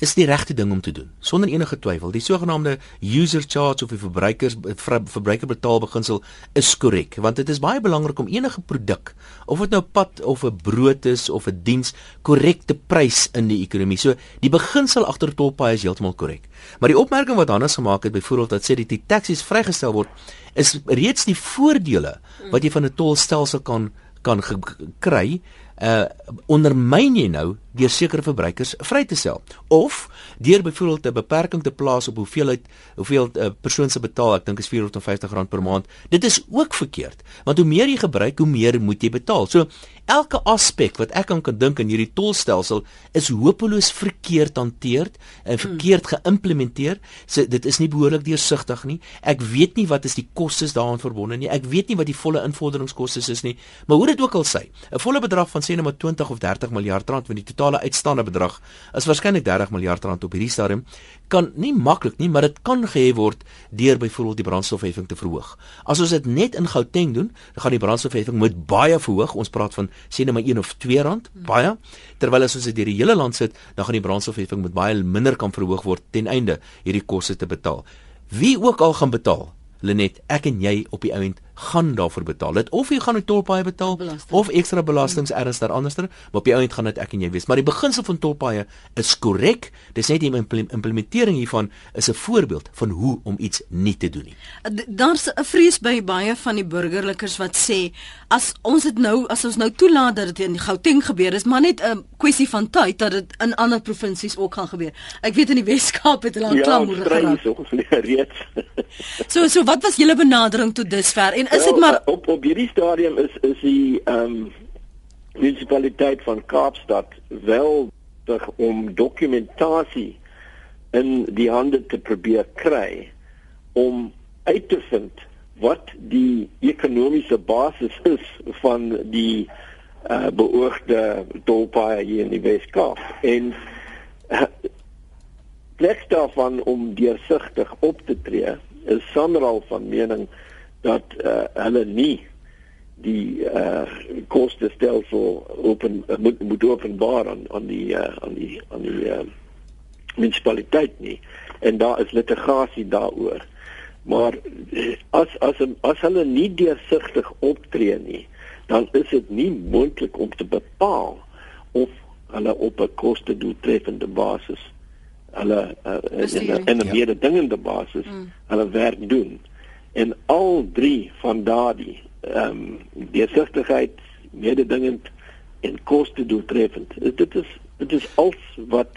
is die regte ding om te doen sonder enige twyfel. Die sogenaamde user charge of die verbruikers verbruiker betaal beginsel is korrek want dit is baie belangrik om enige produk of dit nou pad of 'n brood is of 'n diens korrek te prys in die ekonomie. So die beginsel agter tolpaaie is heeltemal korrek. Maar die opmerking wat Hannes gemaak het byvoorbeeld dat sê dat die taksies vrygestel word is reeds die voordele wat jy van 'n tolstelsel kan kan kry uh ondermyn jy nou deur sekere verbruikers vry te stel of deur byvoorbeeld 'n beperking te plaas op hoeveelheid hoeveel 'n uh, persoon se betaal ek dink is R450 per maand. Dit is ook verkeerd want hoe meer jy gebruik hoe meer moet jy betaal. So elke aspek wat ek aan kan dink in hierdie tolstelsel is hopeloos verkeerd hanteer en hmm. verkeerd geïmplementeer. So dit is nie behoorlik deursigtig nie. Ek weet nie wat is die kostes daaraan verbonde nie. Ek weet nie wat die volle invorderingskoste is nie. Maar hoe dit ook al sê 'n volle bedrag van sê net maar 20 of 30 miljard rand want die totale uitstaande bedrag is waarskynlik 30 miljard rand op hierdie stadium kan nie maklik nie maar dit kan gehef word deur byvoorbeeld die brandstofheffing te verhoog. As ons dit net in Gauteng doen, dan gaan die brandstofheffing moet baie verhoog. Ons praat van sê net maar 1 of 2 rand, baie. Terwyl as ons dit deur die hele land sit, dan gaan die brandstofheffing met baie minder kan verhoog word ten einde hierdie koste te betaal. Wie ook al gaan betaal, Lenet, ek en jy op die ount gaan daarvoor betaal. Dit of jy gaan 'n tolpaaie betaal Belasting. of ekstra belastings erns daar anderster, maar op die ount gaan dit ek en jy wees. Maar die beginsel van tolpaaie is korrek. Dis net die implementering hiervan is 'n voorbeeld van hoe om iets nie te doen nie. Daar's 'n vrees by baie van die burgerlikes wat sê as ons dit nou as ons nou toelaat dat dit in Gauteng gebeur, is maar net 'n kwessie van tyd dat dit in ander provinsies ook gaan gebeur. Ek weet in die Wes-Kaap het hulle al ja, klammoedig geraak. Ja, ons reeds. so so wat was julle benadering tot dusver en is dit well, maar op op hierdie stadium is is die ehm um, munisipaliteit van Kaapstad wel dig om dokumentasie in die hande te probeer kry om uit te vind wat die ekonomiese basis is van die uh, beoogde tolpaaie hier in die Weskaap. En uh, plek daarvan om deursigtig op te tree is Sanral van mening dat uh, hulle nie die uh koste stelsel open uh, moet moet openbaar aan aan die uh, aan die aan die uh, munisipaliteit nie en daar is litigasie daaroor maar as as as hulle nie deursigtig optree nie dan is dit nie moontlik om te bepaal of hulle op 'n koste doeltreffende basis hulle uh, in 'n ja. meer dingende basis mm. hulle werk doen en al drie van daardie ehm um, deursigtigheid, mededingend en koste doeltreffend. Dit is dit is als wat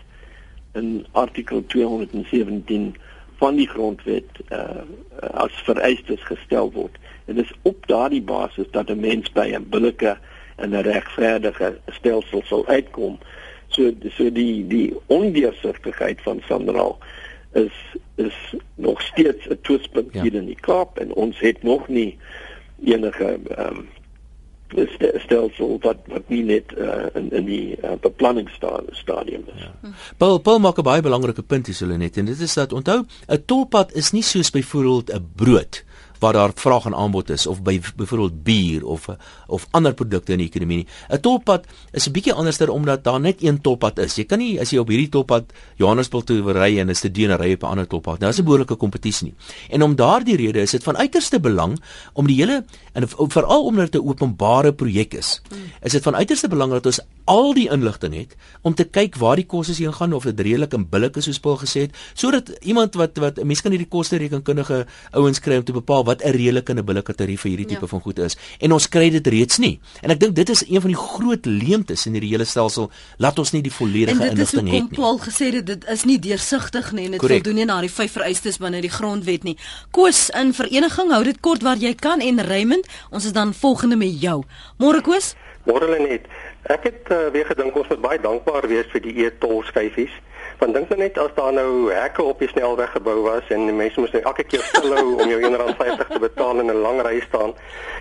in artikel 217 van die grondwet uh, as vereistes gestel word. En dit is op daardie basis dat 'n mens by 'n billike en 'n regverdige stelsel sal uitkom. So so die die ondeursigtigheid van Sandraal is is nog steeds 'n twispunt ja. hier in die Kaap en ons het nog nie enige ehm um, stelsel wat wat nie net uh, in in die uh, beplanningsstadium is. Ja. Paul Paul maak 'n baie belangrike punt hier hulle net en dit is dat onthou 'n tolpad is nie soos byvoorbeeld 'n brood waar daar vraag en aanbod is of by byvoorbeeld bier of of ander produkte in die ekonomie nie. 'n Tolpad is 'n bietjie anderster omdat daar net een tolpad is. Jy kan nie as jy op hierdie tolpad Johannesburg toe ry en 'n student ry op 'n ander tolpad. Nou is 'n behoorlike kompetisie nie. En om daardie rede is dit van uiterste belang om die hele en veral omdat dit 'n openbare projek is. Is dit van uiterste belang dat ons al die inligting het om te kyk waar die kostes heen gaan of dit redelik en billik is soos Paul gesê het sodat iemand wat wat mense kan hierdie koste rekenkundige ouens kry om te bepaal wat 'n redelike en 'n billike tarief vir hierdie tipe ja. van goed is. En ons kry dit reeds nie. En ek dink dit is een van die groot leemtes in hierdie hele stelsel. Laat ons nie die volledige inligting hê nie. En dit is Paul gesê dit, dit is nie deursigtig nie en dit voldoen nie na die vyf vereistes binne die grondwet nie. Koos in vereniging hou dit kort waar jy kan en Raymond, ons is dan volgende met jou. Môre Koos? Môre Lenet. Ek het uh, weer gedink ons moet baie dankbaar wees vir die e-tol skyfies. Want dink nou net as daar nou hekke op die snelweg gebou was en die mense moes nou elke keer stilhou om jou R1.50 te betaal en 'n lang ry staan.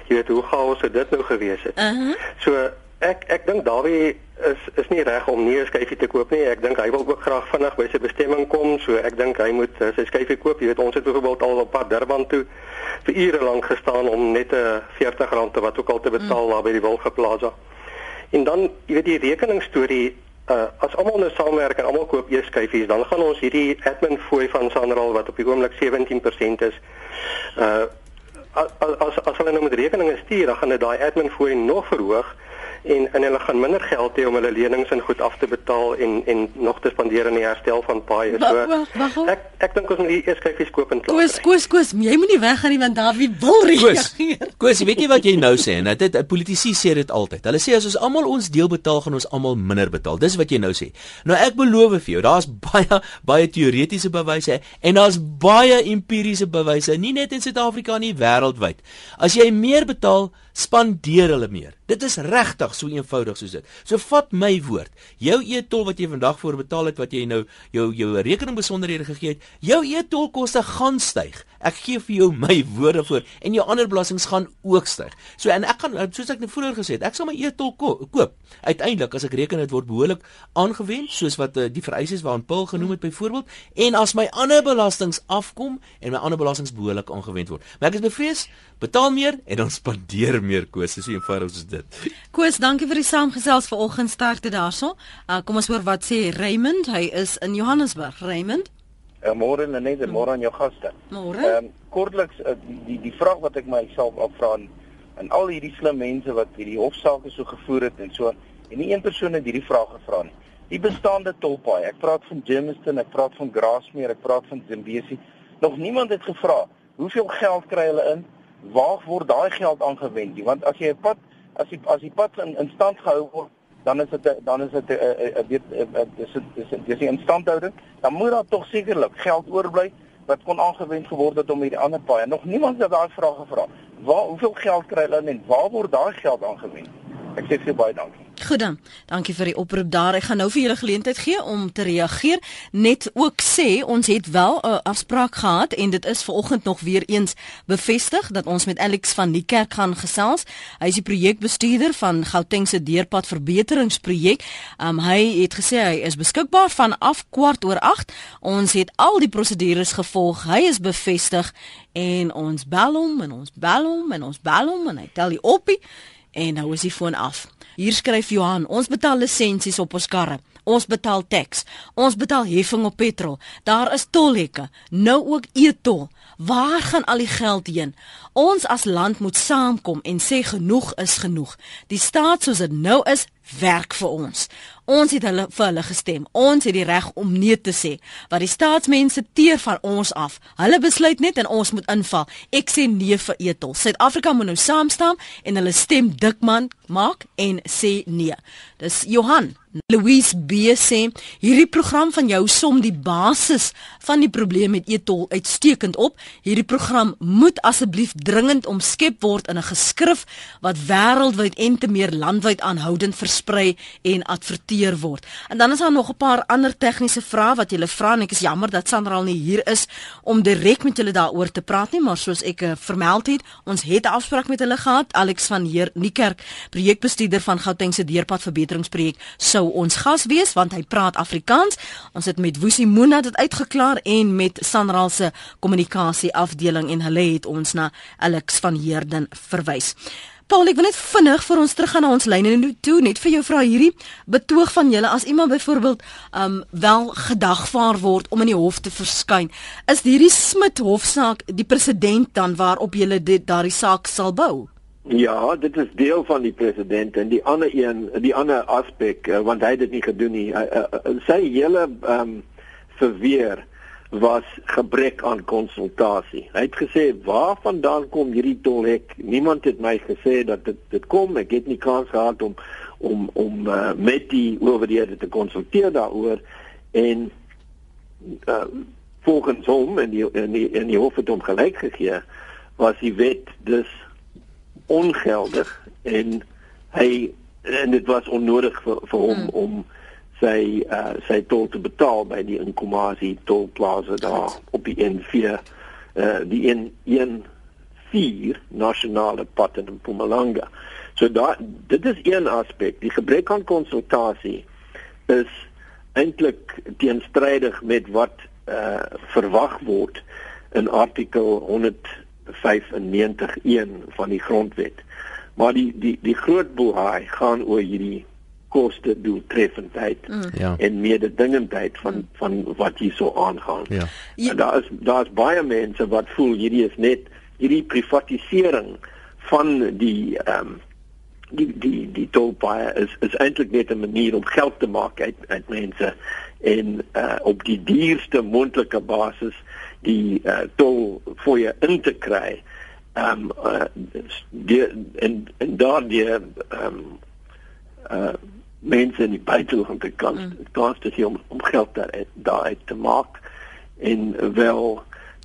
Jy weet hoe gaaf sou dit nou gewees het. Uh -huh. So ek ek dink Dawie is is nie reg om nie 'n skyfie te koop nie. Ek dink hy wil ook graag vinnig by sy bestemming kom. So ek dink hy moet uh, sy skyfie koop. Jy weet ons het byvoorbeeld al op pad Durban toe vir ure lank gestaan om net 'n R40 te wat ook al te betaal uh -huh. daar by die Wilge Plaza. En dan jy weet die rekening storie uh, as almal nou saamwerk en almal koop eers skyfies, dan gaan ons hierdie admin fooi van Sanral wat op die oomblik 17% is. Uh as as as hulle nou met rekeninge stuur, dan gaan dit daai admin fooi nog verhoog en en hulle gaan minder geld hê om hulle lenings en goed af te betaal en en nog te spandeer in die herstel van paaie. So ek ek dink ons moet eers kyk wie skoop en klaar. Koos, koos, koos, jy moenie weggaan nie want Dawie wil reageer. Koos, weet jy wat jy nou sê? Nou dit politici sê dit altyd. Hulle sê as ons almal ons deel betaal, gaan ons almal minder betaal. Dis wat jy nou sê. Nou ek beloof vir jou, daar's baie baie teoretiese bewyse en daar's baie empiriese bewyse, nie net in Suid-Afrika nie, wêreldwyd. As jy meer betaal, spandeer hulle meer. Dit is regtig so eenvoudig soos dit. So vat my woord. Jou e-tol wat jy vandag voor betaal het wat jy nou jou jou rekening besonderhede gegee het, jou e-tol koste gaan styg. Ek gee vir jou my woorde voor en jou ander belastings gaan ook styg. So en ek gaan soos ek net vroeër gesê het, ek sal my e-tol ko koop. Uiteindelik as ek reken dit word behoorlik aangewend soos wat uh, die vereistes waaraan Paul genoem het byvoorbeeld en as my ander belastings afkom en my ander belastings behoorlik aangewend word. Maar ek is bevrees, betaal meer en dan spandeer meer kos. Dis so eenvoudig soos dit dit. Koos, dankie vir die saamgesels vanoggend sterkte daarso. Uh, kom ons hoor wat sê Raymond. Hy is in Johannesburg. Raymond. Ja, môre en net môre aan jou gaste. Môre. Ehm um, kortliks uh, die, die vraag wat ek myself afvra en, en al hierdie slim mense wat hierdie hofsaake so gevoer het en so en nie een persoon het hierdie vraag gevra nie. Die bestaande tolpaai. Ek praat van Germiston, ek praat van Grasmere, ek praat van Zimbabwe. Nog niemand het gevra hoeveel geld kry hulle in? Waar word daai geld aangewend? Want as jy 'n pad as die as die pad in, in stand gehou word, dan is dit dan is dit 'n weet dis dis dis die instandhouding, dan moet daar tog sekerlik geld oorbly wat kon aangewend geword het om hierdie ander paai. Nog niemand het daai vraag gevra. Waar hoeveel geld kry hulle en waar word daai geld aangewend? Ek sê baie dankie. Goed dan. Dankie vir die oproep daar. Ek gaan nou vir julle geleentheid gee om te reageer. Net ook sê ons het wel 'n afspraak gehad en dit is vanoggend nog weer eens bevestig dat ons met Alex van die kerk gaan gesels. Hy is die projekbestuurder van Gauteng se deurpad verbeteringsprojek. Um, hy het gesê hy is beskikbaar vanaf kwart oor 8. Ons het al die prosedures gevolg. Hy is bevestig en ons bel hom en ons bel hom en ons bel hom en hy tel die oppie en nou is die foon af. Hier skryf Johan, ons betaal lisensies op ons karre. Ons betaal tax. Ons betaal heffing op petrol. Daar is tolhekke, nou ook e-tol. Waar gaan al die geld heen? Ons as land moet saamkom en sê genoeg is genoeg. Die staat soos dit nou is, werk vir ons. Ons het hulle vir hulle gestem. Ons het die reg om nee te sê. Wat die staatsmense teer van ons af. Hulle besluit net en ons moet inval. Ek sê nee vir etol. Suid-Afrika moet nou saam staan en hulle stem dikman maak en sê nee. Dis Johan Louise B sê hierdie program van jou som die basis van die probleem met etol uitstekend op. Hierdie program moet asseblief dringend omskep word in 'n geskrif wat wêreldwyd en te meer landwyd aanhoudend versprei en adverteer word. En dan is daar nog 'n paar ander tegniese vrae wat julle vra en ek is jammer dat Sandra al nie hier is om direk met julle daaroor te praat nie, maar soos ek uh, vermeld het, ons het 'n afspraak met hulle gehad. Alex van Heer Niekerk, projekbestuurder van Gauteng se deurpad verbeteringsprojek, sou ons gas wees want hy praat Afrikaans. Ons het met Woesie Moona dit uitgeklaar en met Sandra se kommunikasie afdeling en hulle het ons na Alex van Heerden verwys. Paul, ek wil net vinnig vir ons teruggaan na ons lyne en toe net vir jou vra hierdie betoog van julle as iemand byvoorbeeld um wel gedagvaar word om in die hof te verskyn. Is hierdie Smit hofsaak die president dan waarop julle daardie saak sal bou? Ja, dit is deel van die president en die ander een, die ander aspek uh, want hy het dit nie gedoen nie. Uh, uh, sy hele um verweer was gebrek aan konsultasie. Hy het gesê waarvandaan kom hierdie tolhek? Niemand het my gesê dat dit dit kom. Ek het nie kans gehad om om om uh, met die owerhede te konsulteer daaroor en uh, volgens hom en die en die, en die hof het hom gelyk gegee was die wet dus ongeldig en hy en dit was onnodig vir, vir hom hmm. om sy uh, sy tol te betaal by die Nkomazi tolplaza daar op die N4 uh, die N14 nasionale pad in Mpumalanga. So daar dit is een aspek, die gebrek aan konsultasie is eintlik teenstrydig met wat uh, verwag word in artikel 195.1 van die grondwet. Maar die die die groot boei gaan oor hierdie koste doeltreffendheid mm. ja. en mededingendheid van mm. van wat hier so aangaan. Ja. En daar is daar's baie mense wat voel hierdie is net hierdie privatisering van die ehm um, die die die tolpaaie is is eintlik net 'n manier om geld te maak uit uit mense en uh, op die duurste moontlike basis die uh, tol vir jou in te kry. Ehm um, uh, die en en daardie ehm um, uh mense in die buiteland kan mm. kans te sien om om geld daar daar te maak en wel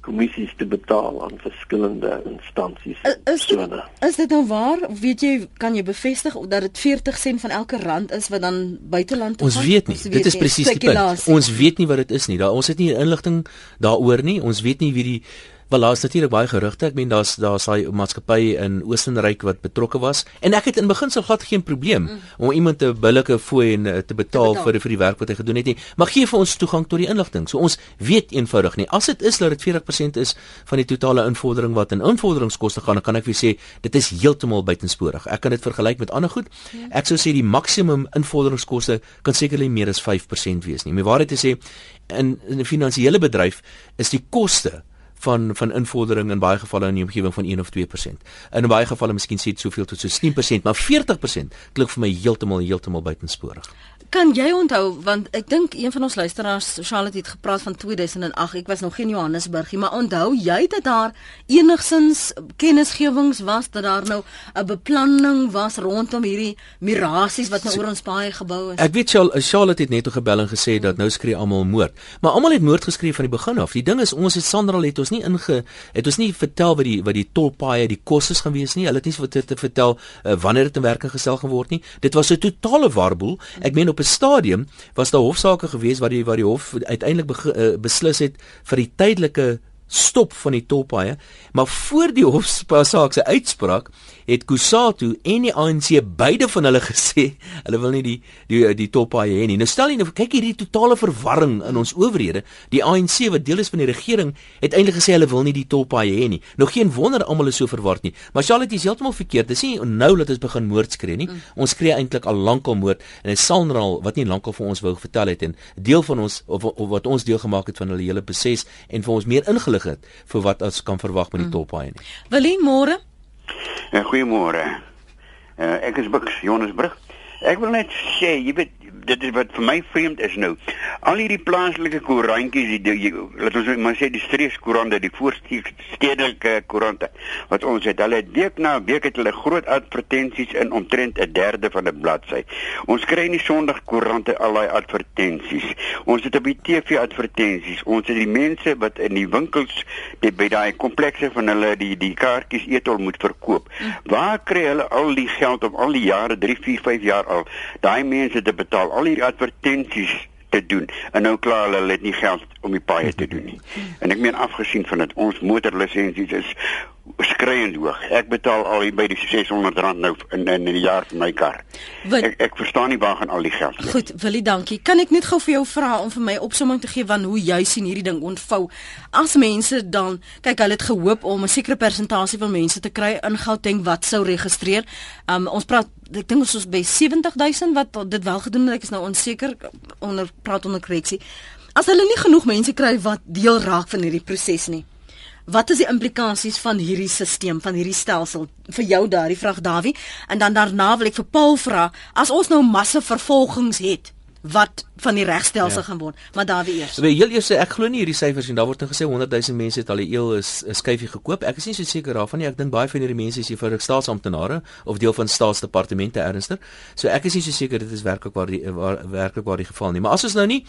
kommissies te betaal aan verskillende instansies. Is dit, is dit nou waar? Weet jy kan jy bevestig dat dit 40 sent van elke rand is wat dan buiteland toe gaan? Ons weet nie. Weet dit is presies die punt. Ons weet nie wat dit is nie. Daar ons het nie inligting daaroor nie. Ons weet nie wie die Wel daar's natuurlik baie gerugte. Ek meen daar's daar's daai maatskappy in Oostenryk wat betrokke was en ek het in beginsel glad geen probleem mm. om iemand te billike fooi en uh, te betaal, te betaal vir vir die werk wat hy gedoen het nie. Maar gee vir ons toegang tot die inligting. So ons weet eenvoudig nie. As dit is dat dit 40% is van die totale invordering wat in invorderingskoste gaan, dan kan ek vir sê dit is heeltemal buitensporig. Ek kan dit vergelyk met ander goed. Ja. Ek sou sê die maksimum invorderingskoste kan sekerlik meer as 5% wees nie. Maar waarheid te sê in 'n finansiële bedryf is die koste van van invordering in baie gevalle in die omgewing van 1 of 2%. In baie gevalle miskien sê dit soveel tot so 10%, maar 40% klink vir my heeltemal heeltemal buitensporig. Kan jy onthou want ek dink een van ons luisteraars Charlotte het gepraat van 2008. Ek was nog geen Johannesburgie, maar onthou jy dat daar enigsins kennisgewings was dat daar nou 'n beplanning was rondom hierdie mirasies wat nou oor ons baie gebou is? Ek weet Charlotte het net toe gebel en gesê dat nou skree almal moord. Maar almal het moord geskree van die begin af. Die ding is ons het Sandra het ons nie inge het ons nie vertel wat die wat die tolpaaie die kos is gaan wees nie. Hulle het nie wat te vertel uh, wanneer dit in werking gestel gaan word nie. Dit was 'n totale warboel. Ek meen op 'n stadium was daar hofsaake gewees waar die waar die hof uiteindelik uh, beslis het vir die tydelike stop van die tolpaaie, maar voor die hofsaak se uitspraak het Kusatu en die ANC beide van hulle gesê hulle wil nie die die die tolpaaie hê nie. Nou stel jy nou kyk hierdie totale verwarring in ons owerhede. Die ANC wat deel is van die regering het eintlik gesê hulle wil nie die tolpaaie hê nie. Nou geen wonder almal is so verward nie. Maar Charlotte is heeltemal verkeerd. Dis nie nou dat ons begin moord skree nie. Mm. Ons skree eintlik al lankal moord en dit sal nou wat nie lankal vir ons wou vertel het en deel van ons of, of wat ons deel gemaak het van hulle hele proses en vir ons meer ingelig het vir wat ons kan verwag met die mm. tolpaaie nie. Willie, môre Uh, Goeiemôre. Uh, ek is Bux Johannesburg. Ek wil net sê, jy weet, dit is wat vir my vreemd is nou. Al hierdie plaaslike koerantjies, die, die laat ons maar sê die streekskoerante, die voorstedelike koerante wat ons het, hulle week na week het hulle groot advertensies in omtrent 'n derde van 'n bladsy. Ons kry nie Sondag koerante al daai advertensies. Ons het op die TV advertensies. Ons het die mense wat in die winkels die, by daai komplekse van hulle die die kaartjies etol moet verkoop. Waar kry hulle al die geld om al die jare 3, 4, 5 jaar al daai mense te betaal? Al hierdie advertensies te doen en nou klaar hulle het nie geld om die paaie te doen nie. En ek meen afgesien van dit ons motorlisensies is skreiend hoog. Ek betaal al by die R600 nou in in 'n jaar vir my kar. Wil, ek ek verstaan nie waar gaan al die geld nie. Goed, Willie, dankie. Kan ek net gou vir jou vra om vir my opsomming te gee van hoe jy sien hierdie ding ontvou? As mense dan kyk, hulle het gehoop om 'n sekere persentasie van mense te kry in Gauteng wat sou registreer. Um ons praat ek dink ons is by 70000 wat dit wel gedoen het. Ek is nou onseker onder praat onder korreksie. As hulle nie genoeg mense kry wat deel raak van hierdie proses nie. Wat is die implikasies van hierdie stelsel, van hierdie stelsel vir jou daardie vraag Dawie? En dan daarna wil ek vir Paul vra, as ons nou masse vervolgings het, wat van die regstelsel ja. gaan word. Maar Dawie eers. Wie heel eers ek glo nie hierdie syfers nie. Daar word net gesê 100 000 mense het al die eel is 'n skyfie gekoop. Ek is nie so seker daarvan nie. Ek dink baie van hierdie mense is vir staatsamptenare of deel van staatsdepartemente ernstig. So ek is nie so seker dit is werklik waar die waar werklik waar die geval nie. Maar as ons nou nie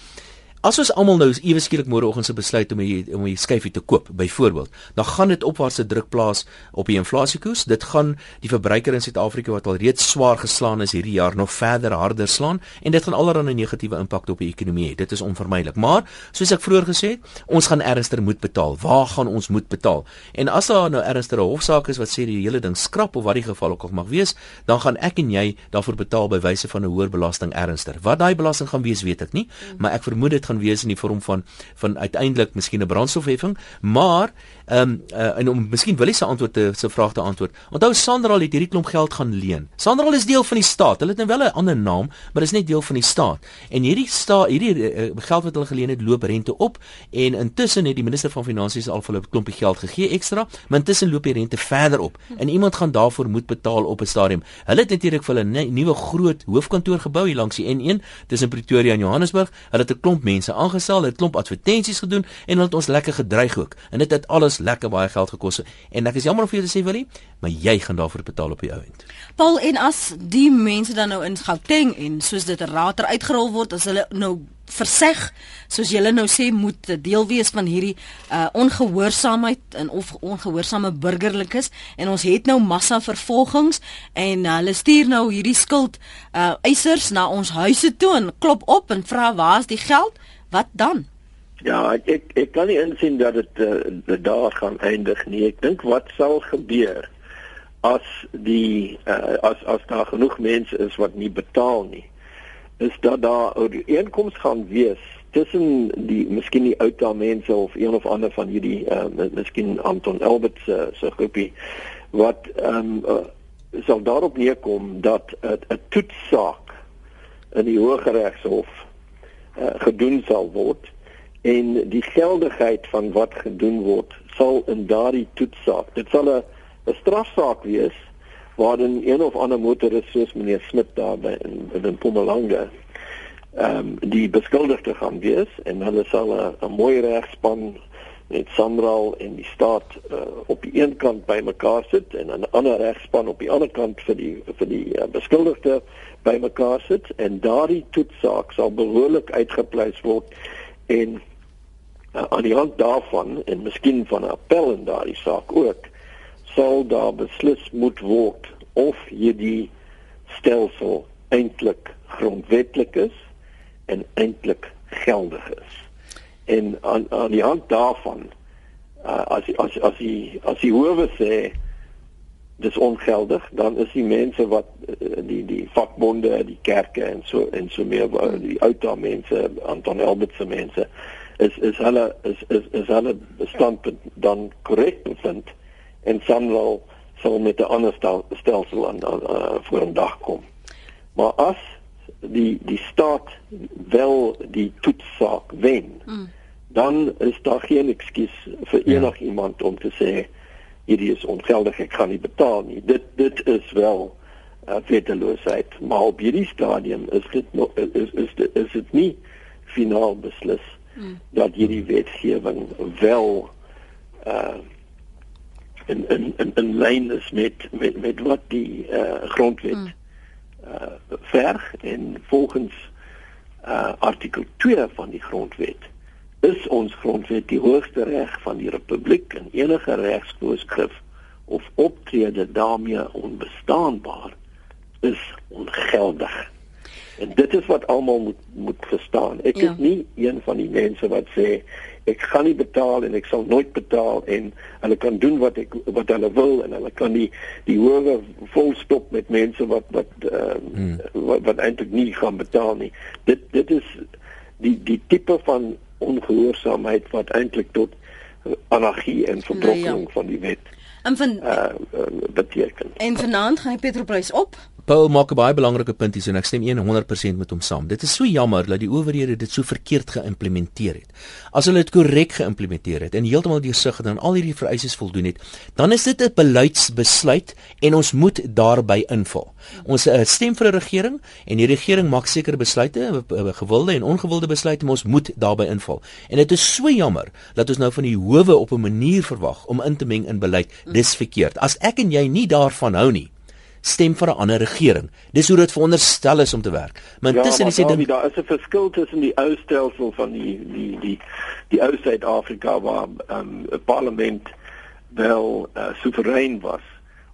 As ons almal nou ewe skielik môreoggend se besluit om die, om 'n skyfie te koop, byvoorbeeld, dan gaan dit opwaartse druk plaas op die inflasiekoers. Dit gaan die verbruiker in Suid-Afrika wat al reeds swaar geslaan is hierdie jaar nog verder harder slaan en dit gaan allerlei negatiewe impak op die ekonomie hê. Dit is onvermydelik. Maar soos ek vroeër gesê het, ons gaan ernstig moet betaal. Waar gaan ons moet betaal? En as daar nou ernstige hofsaak is wat sê die hele ding skrap of wat die geval ook al mag wees, dan gaan ek en jy daarvoor betaal by wyse van 'n hoër belasting ernstig. Wat daai belasting gaan wees, weet ek nie, maar ek vermoed dit gaan wees in die vorm van van uiteindelik miskien 'n brandstofheffing, maar ehm um, uh, en om miskien wil hy se antwoord te se vraag te antwoord. Onthou Sandral het hierdie klomp geld gaan leen. Sandral is deel van die staat. Hulle het nou wel 'n ander naam, maar dit is net deel van die staat. En hierdie staat hierdie uh, geld wat hulle geleen het, loop rente op en intussen het die minister van finansies al vir hulle 'n klompie geld gegee ekstra, maar intussen loop die rente verder op. En iemand gaan daarvoor moet betaal op 'n stadium. Hulle het natuurlik vir hulle 'n nuwe groot hoofkantoor gebou hier langs die N1 tussen Pretoria en Johannesburg. Hulle het 'n klomp mense aangestel, het klomp advertensies gedoen en hulle het ons lekker gedreig ook. En dit het, het alles lekker baie geld gekos. En ek is jammer om vir jou te sê Willie, maar jy gaan daarvoor betaal op die ou end. Paul en as die mense dan nou in Gauteng en soos dit rater uitgerol word, as hulle nou verseg soos julle nou sê moet deel wees van hierdie uh, ongehoorsaamheid en of ongehoorsame burgerlikes en ons het nou massa vervolgings en uh, hulle stuur nou hierdie skuld uh, eisers na ons huise toe en klop op en vra waar is die geld wat dan? Ja, ek ek, kan nie insien dat dit uh, daar gaan eindig nie. Ek dink wat sal gebeur as die uh, as as daar genoeg mense is wat nie betaal nie. Is dat daar 'n inkoms gaan wees tussen die miskien die ou mense of een of ander van hierdie uh, miskien Anton Elbert se se groepie wat ehm um, uh, sal daarop neerkom dat 'n toetsaak in die Hooggeregshof uh, gedoen sal word en die geldigheid van wat gedoen word sal in daardie toetsaak dit sal 'n 'n strafsaak wees waarin een of ander motoris soos meneer Smit daar by in, in Mpumalanga ehm um, die beskuldigde gaan wees en hulle sal 'n mooi regspan met Sandral en die staat uh, op die een kant bymekaar sit en 'n ander regspan op die ander kant vir die vir die uh, beskuldigde bymekaar sit en daardie toetsaak sal behoorlik uitgepleis word en uh, aan die hand daarvan en miskien van 'n appel in daardie saak ook sal daar beslis moet word of hierdie stelsel eintlik grondwetlik is en eintlik geldig is en aan aan die hand daarvan uh, as as as die as die hoewe sê dis ongeldig dan is die mense wat uh, die die vakbonde die kerke en so en so meer hmm. die outa mense Anton Elbert se mense is is hulle is is is hulle standpunt dan korrek bevind en Sanwel sal met 'n ander stel, stelsel aan uh, voor 'n dag kom maar as die die staat wel die toetsaak wen mm dan is daar geen ekskuus vir ja. enigiemand om te sê hierdie is ongeldig, ek kan nie betaal nie. Dit dit is wel uh, wetteloosheid, maar op hierdie stadium is dit nog is is is dit nie finaal beslis hmm. dat hierdie wetgewing wel uh in in in, in lyn is met met met wat die uh, grondwet hmm. uh verg en volgens uh artikel 2 van die grondwet is ons grondwet die hoogste reg van die republiek en enige regsvoorskrif of optrede daarmee onbestaanbaar is ongeldig. En dit is wat almal moet moet verstaan. Ek ja. is nie een van die mense wat sê ek gaan nie betaal en ek sal nooit betaal en hulle kan doen wat ek wat hulle wil en hulle kan die die howe vol stop met mense wat wat uh, hmm. wat, wat eintlik nie gaan betaal nie. Dit dit is die die tipe van ongehoorsaamheid wat eintlik tot anargie en verbrokkeling nee, ja. van die wet en van uh, uh, beteken. En vanaand gaan die petrolprys op. Paul maak 'n baie belangrike punt hier en ek stem 100% met hom saam. Dit is so jammer dat die owerhede dit so verkeerd geïmplementeer het. As hulle dit korrek geïmplementeer het en heeltemal deursig het en al hierdie vereistes voldoen het, dan is dit 'n beleidsbesluit en ons moet daarby invul. Ons uh, stem vir 'n regering en die regering maak sekere besluite, gewilde en ongewilde besluite, maar ons moet daarby invul. En dit is so jammer dat ons nou van die howe op 'n manier verwag om in te meng in beleid. Dis verkeerd. As ek en jy nie daarvan hou nie, stem vir 'n ander regering. Dis hoe dit veronderstel is om te werk. Maar ja, tussen die dan daar is 'n verskil tussen die ou stelsel van die die die die ou Suid-Afrika waar ehm, 'n um, parlement wel uh, soewerein was.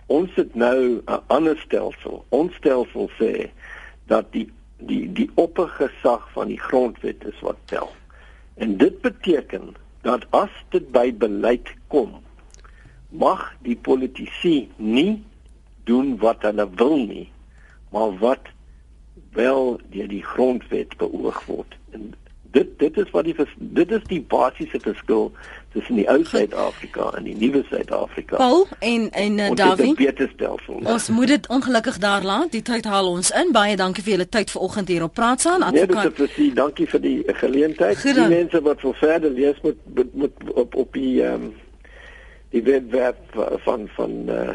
Ons het nou 'n ander stelsel. Ons stelsel sê dat die die die oppergesag van die grondwet is wat tel. En dit beteken dat as dit by beleid kom, mag die politici nie doen wat hulle wil nie, maar wat wel deur die grondwet beoog word. En dit dit is wat die dit is die basiese verskil tussen die ou Suid-Afrika en die nuwe Suid-Afrika. Paul en en uh, Davie. Ons moet dit ongelukkig daar laat. Die tyd haal ons in. Baie dankie vir julle tyd vanoggend hier op Praat saam. Nee, dit is presies. Dankie vir die geleentheid. Die mense wat vir verder lees moet moet op op die ehm um, die webwerf van van uh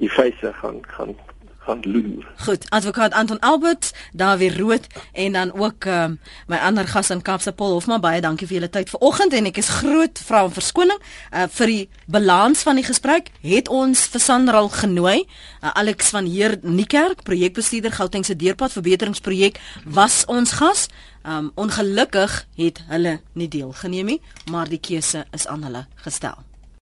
die feite gaan gaan gaan loer. Goed, advokaat Anton Albert, daar weer rood en dan ook uh, my ander gas in Kaapse Paul Hofman baie dankie vir julle tyd vanoggend en ek is groot vra om verskoning uh, vir die balans van die gesprek. Het ons vir Sanral genooi. Uh, Alex van Heer Niekerk, projekbestuurder Gautengse deurpad verbeteringsprojek was ons gas. Um ongelukkig het hulle nie deelgeneem nie, maar die keuse is aan hulle gestel.